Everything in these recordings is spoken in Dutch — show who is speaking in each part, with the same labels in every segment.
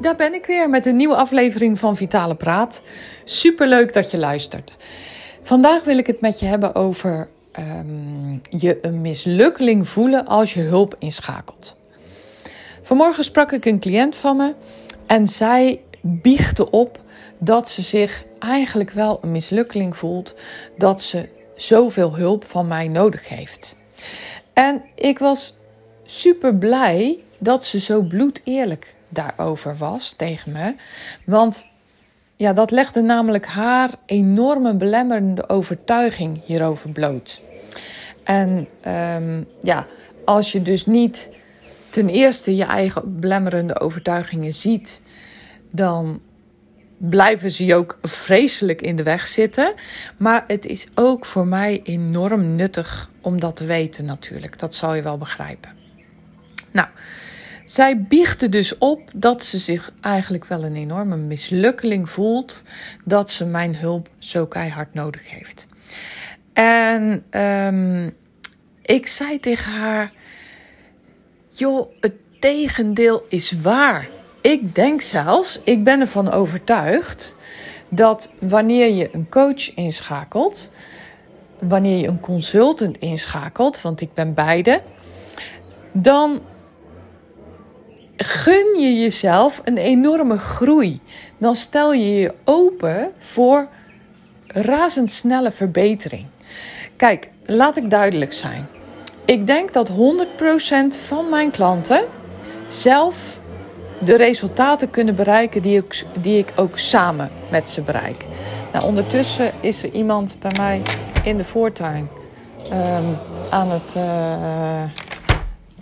Speaker 1: daar ben ik weer met een nieuwe aflevering van Vitale Praat. Super leuk dat je luistert. Vandaag wil ik het met je hebben over ehm, je een mislukkeling voelen als je hulp inschakelt. Vanmorgen sprak ik een cliënt van me en zij biechte op dat ze zich eigenlijk wel een mislukkeling voelt dat ze zoveel hulp van mij nodig heeft. En ik was super blij dat ze zo bloedeerlijk daarover was tegen me. Want ja, dat legde namelijk haar enorme belemmerende overtuiging hierover bloot. En um, ja, als je dus niet ten eerste je eigen belemmerende overtuigingen ziet, dan blijven ze je ook vreselijk in de weg zitten. Maar het is ook voor mij enorm nuttig om dat te weten natuurlijk. Dat zal je wel begrijpen. Nou, zij biechte dus op dat ze zich eigenlijk wel een enorme mislukkeling voelt dat ze mijn hulp zo keihard nodig heeft. En um, ik zei tegen haar: Joh, het tegendeel is waar. Ik denk zelfs, ik ben ervan overtuigd dat wanneer je een coach inschakelt, wanneer je een consultant inschakelt, want ik ben beide, dan gun je jezelf een enorme groei. Dan stel je je open voor razendsnelle verbetering. Kijk, laat ik duidelijk zijn. Ik denk dat 100% van mijn klanten zelf de resultaten kunnen bereiken die ik, die ik ook samen met ze bereik. Nou, ondertussen is er iemand bij mij in de voortuin um, aan het. Uh,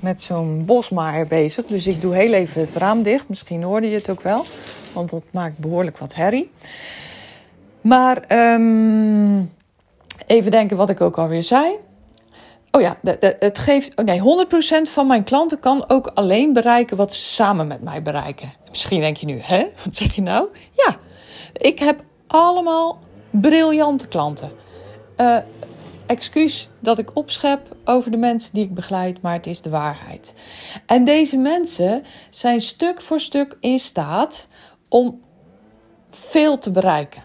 Speaker 1: met zo'n bosmaaier bezig. Dus ik doe heel even het raam dicht. Misschien hoorde je het ook wel, want dat maakt behoorlijk wat herrie. Maar um, even denken wat ik ook alweer zei. Oh ja, het geeft. Oh nee, 100% van mijn klanten kan ook alleen bereiken wat ze samen met mij bereiken. Misschien denk je nu, hè? Wat zeg je nou? Ja, ik heb allemaal briljante klanten. Uh, excuus dat ik opschep over de mensen die ik begeleid, maar het is de waarheid. En deze mensen zijn stuk voor stuk in staat om veel te bereiken.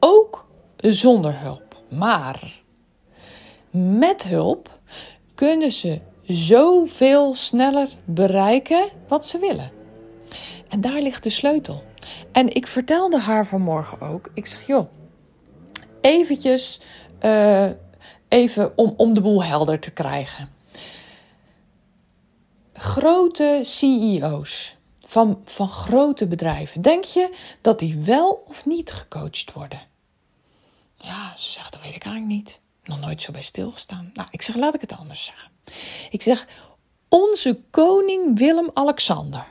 Speaker 1: Ook zonder hulp. Maar met hulp kunnen ze zoveel sneller bereiken wat ze willen. En daar ligt de sleutel. En ik vertelde haar vanmorgen ook. Ik zeg, joh, eventjes uh, even om, om de boel helder te krijgen. Grote CEO's van, van grote bedrijven, denk je dat die wel of niet gecoacht worden? Ja, ze zegt, dat weet ik eigenlijk niet. Nog nooit zo bij stilgestaan. Nou, ik zeg, laat ik het anders zeggen. Ik zeg, onze koning Willem-Alexander.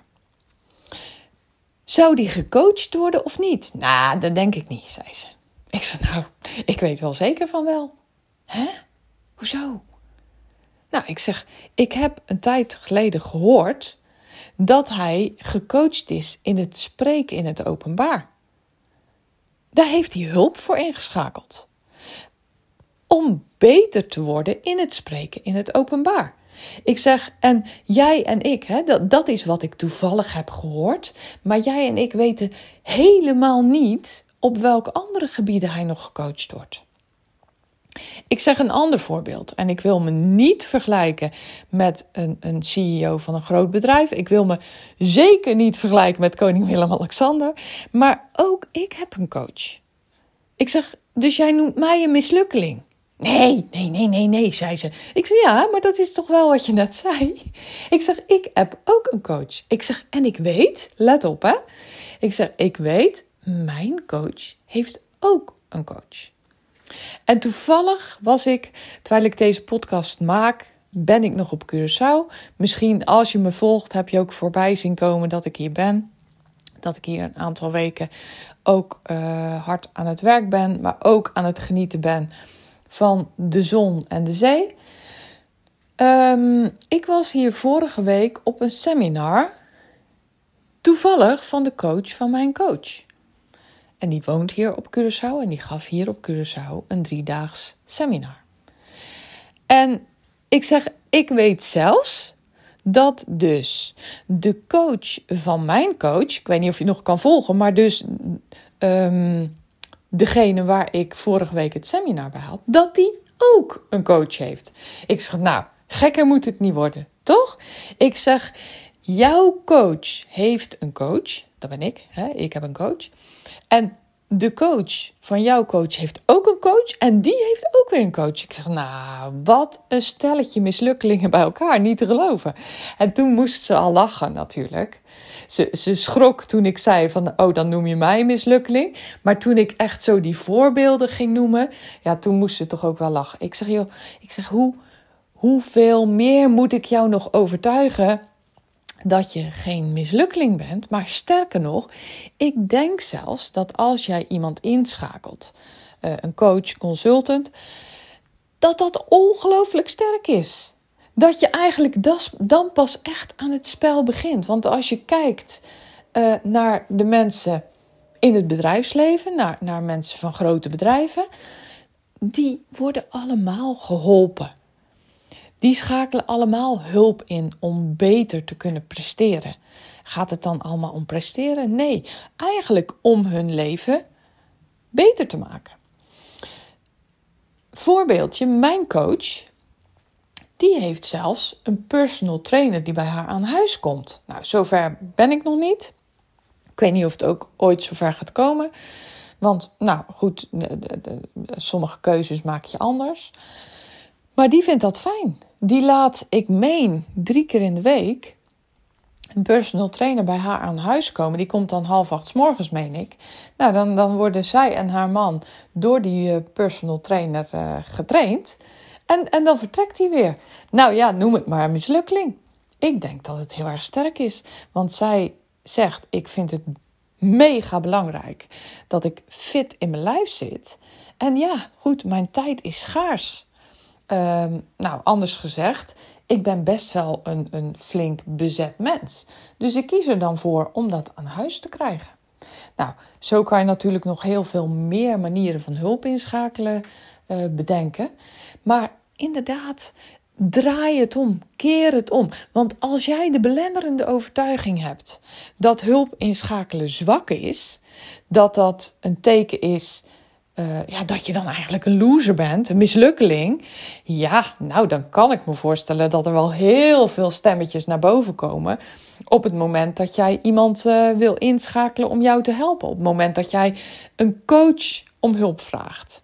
Speaker 1: Zou die gecoacht worden of niet? Nou, dat denk ik niet, zei ze. Ik zeg, nou, ik weet wel zeker van wel. Hè? Hoezo? Nou, ik zeg, ik heb een tijd geleden gehoord dat hij gecoacht is in het spreken in het openbaar. Daar heeft hij hulp voor ingeschakeld. Om beter te worden in het spreken in het openbaar. Ik zeg, en jij en ik, hè, dat, dat is wat ik toevallig heb gehoord. Maar jij en ik weten helemaal niet op welke andere gebieden hij nog gecoacht wordt. Ik zeg een ander voorbeeld en ik wil me niet vergelijken met een, een CEO van een groot bedrijf. Ik wil me zeker niet vergelijken met koning Willem-Alexander, maar ook ik heb een coach. Ik zeg, dus jij noemt mij een mislukkeling? Nee, nee, nee, nee, nee, zei ze. Ik zeg, ja, maar dat is toch wel wat je net zei? Ik zeg, ik heb ook een coach. Ik zeg, en ik weet, let op hè. Ik zeg, ik weet, mijn coach heeft ook een coach. En toevallig was ik, terwijl ik deze podcast maak, ben ik nog op Curaçao. Misschien als je me volgt, heb je ook voorbij zien komen dat ik hier ben. dat ik hier een aantal weken ook uh, hard aan het werk ben, maar ook aan het genieten ben van de zon en de zee. Um, ik was hier vorige week op een seminar, toevallig van de coach van mijn coach. En die woont hier op Curaçao en die gaf hier op Curaçao een driedaags seminar. En ik zeg, ik weet zelfs dat dus de coach van mijn coach, ik weet niet of je nog kan volgen, maar dus um, degene waar ik vorige week het seminar had, dat die ook een coach heeft. Ik zeg, nou, gekker moet het niet worden, toch? Ik zeg, jouw coach heeft een coach, dat ben ik, hè? ik heb een coach. En de coach van jouw coach heeft ook een coach en die heeft ook weer een coach. Ik zeg, nou, wat een stelletje mislukkelingen bij elkaar, niet te geloven. En toen moest ze al lachen natuurlijk. Ze, ze schrok toen ik zei van, oh, dan noem je mij mislukkeling. Maar toen ik echt zo die voorbeelden ging noemen, ja, toen moest ze toch ook wel lachen. Ik zeg, joh, ik zeg, hoe, hoeveel meer moet ik jou nog overtuigen dat je geen mislukkeling bent. Maar sterker nog, ik denk zelfs dat als jij iemand inschakelt, eh, een coach, consultant, dat dat ongelooflijk sterk is. Dat je eigenlijk dan pas echt aan het spel begint. Want als je kijkt uh, naar de mensen in het bedrijfsleven, naar, naar mensen van grote bedrijven, die worden allemaal geholpen die schakelen allemaal hulp in om beter te kunnen presteren. Gaat het dan allemaal om presteren? Nee, eigenlijk om hun leven beter te maken. Voorbeeldje, mijn coach, die heeft zelfs een personal trainer die bij haar aan huis komt. Nou, zover ben ik nog niet. Ik weet niet of het ook ooit zover gaat komen. Want, nou goed, sommige keuzes maak je anders. Maar die vindt dat fijn. Die laat, ik meen, drie keer in de week een personal trainer bij haar aan huis komen. Die komt dan half acht s morgens, meen ik. Nou, dan, dan worden zij en haar man door die uh, personal trainer uh, getraind. En, en dan vertrekt hij weer. Nou ja, noem het maar een mislukking. Ik denk dat het heel erg sterk is. Want zij zegt: Ik vind het mega belangrijk dat ik fit in mijn lijf zit. En ja, goed, mijn tijd is schaars. Ehm, nou, anders gezegd, ik ben best wel een, een flink bezet mens. Dus ik kies er dan voor om dat aan huis te krijgen. Nou, zo kan je natuurlijk nog heel veel meer manieren van hulp inschakelen uh, bedenken. Maar inderdaad, draai het om, keer het om. Want als jij de belemmerende overtuiging hebt dat hulp inschakelen zwak is, dat dat een teken is uh, ja, dat je dan eigenlijk een loser bent, een mislukkeling. Ja, nou dan kan ik me voorstellen dat er wel heel veel stemmetjes naar boven komen. Op het moment dat jij iemand uh, wil inschakelen om jou te helpen. Op het moment dat jij een coach om hulp vraagt.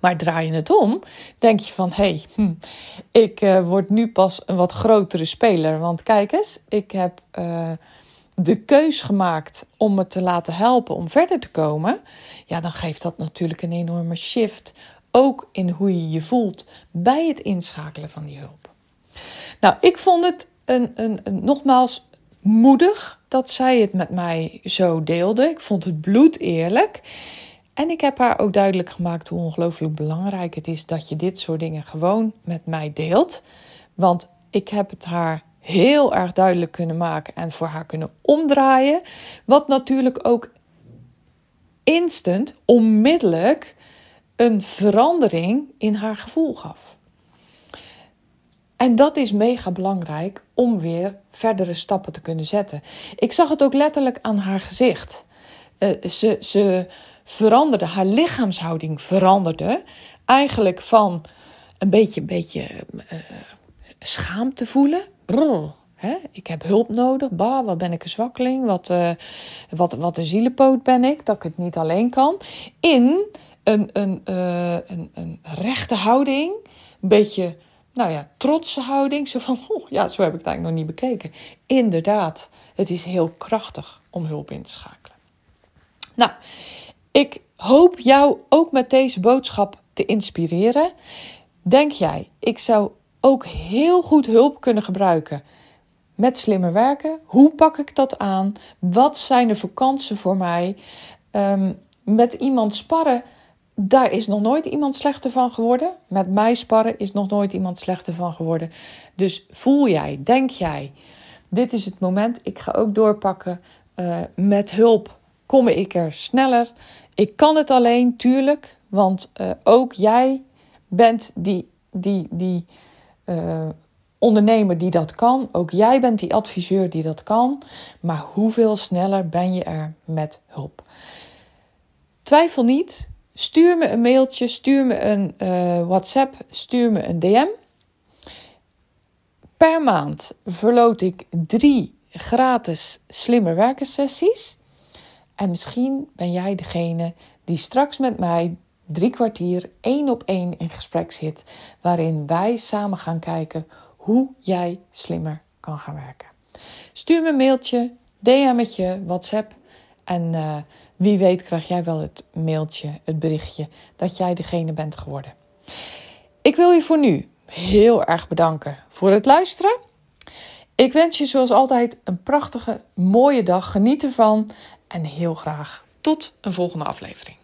Speaker 1: Maar draai je het om, denk je van hé, hey, hm, ik uh, word nu pas een wat grotere speler. Want kijk eens, ik heb de keus gemaakt om me te laten helpen om verder te komen, ja, dan geeft dat natuurlijk een enorme shift. Ook in hoe je je voelt bij het inschakelen van die hulp. Nou, ik vond het een, een, een, nogmaals moedig dat zij het met mij zo deelde. Ik vond het bloed eerlijk. En ik heb haar ook duidelijk gemaakt hoe ongelooflijk belangrijk het is dat je dit soort dingen gewoon met mij deelt. Want ik heb het haar heel erg duidelijk kunnen maken en voor haar kunnen omdraaien. Wat natuurlijk ook instant, onmiddellijk, een verandering in haar gevoel gaf. En dat is mega belangrijk om weer verdere stappen te kunnen zetten. Ik zag het ook letterlijk aan haar gezicht. Uh, ze, ze veranderde, haar lichaamshouding veranderde. Eigenlijk van een beetje, beetje uh, schaamte voelen hè, ik heb hulp nodig. Bah, wat ben ik een zwakkeling. Wat, uh, wat, wat een zielepoot ben ik, dat ik het niet alleen kan. In een, een, uh, een, een rechte houding. Een beetje, nou ja, trotse houding. Zo van, oh, ja, zo heb ik het eigenlijk nog niet bekeken. Inderdaad, het is heel krachtig om hulp in te schakelen. Nou, ik hoop jou ook met deze boodschap te inspireren. Denk jij, ik zou ook heel goed hulp kunnen gebruiken met slimmer werken. Hoe pak ik dat aan? Wat zijn de vakanties voor mij? Ehm, met iemand sparren, daar is nog nooit iemand slechter van geworden. Met mij sparren is nog nooit iemand slechter van geworden. Dus voel jij, denk jij, dit is het moment, ik ga ook doorpakken. Uh, met hulp kom ik er sneller. Ik kan het alleen, tuurlijk, want uh, ook jij bent die, die, die uh, ondernemer die dat kan. Ook jij bent die adviseur die dat kan. Maar hoeveel sneller ben je er met hulp? Twijfel niet. Stuur me een mailtje, stuur me een uh, WhatsApp, stuur me een DM. Per maand verloot ik drie gratis slimmer werken sessies. En misschien ben jij degene die straks met mij drie kwartier één op één in gesprek zit, waarin wij samen gaan kijken hoe jij slimmer kan gaan werken. Stuur me een mailtje, DM'tje, WhatsApp en uh, wie weet krijg jij wel het mailtje, het berichtje dat jij degene bent geworden. Ik wil je voor nu heel erg bedanken voor het luisteren. Ik wens je zoals altijd een prachtige, mooie dag. Geniet ervan en heel graag tot een volgende aflevering.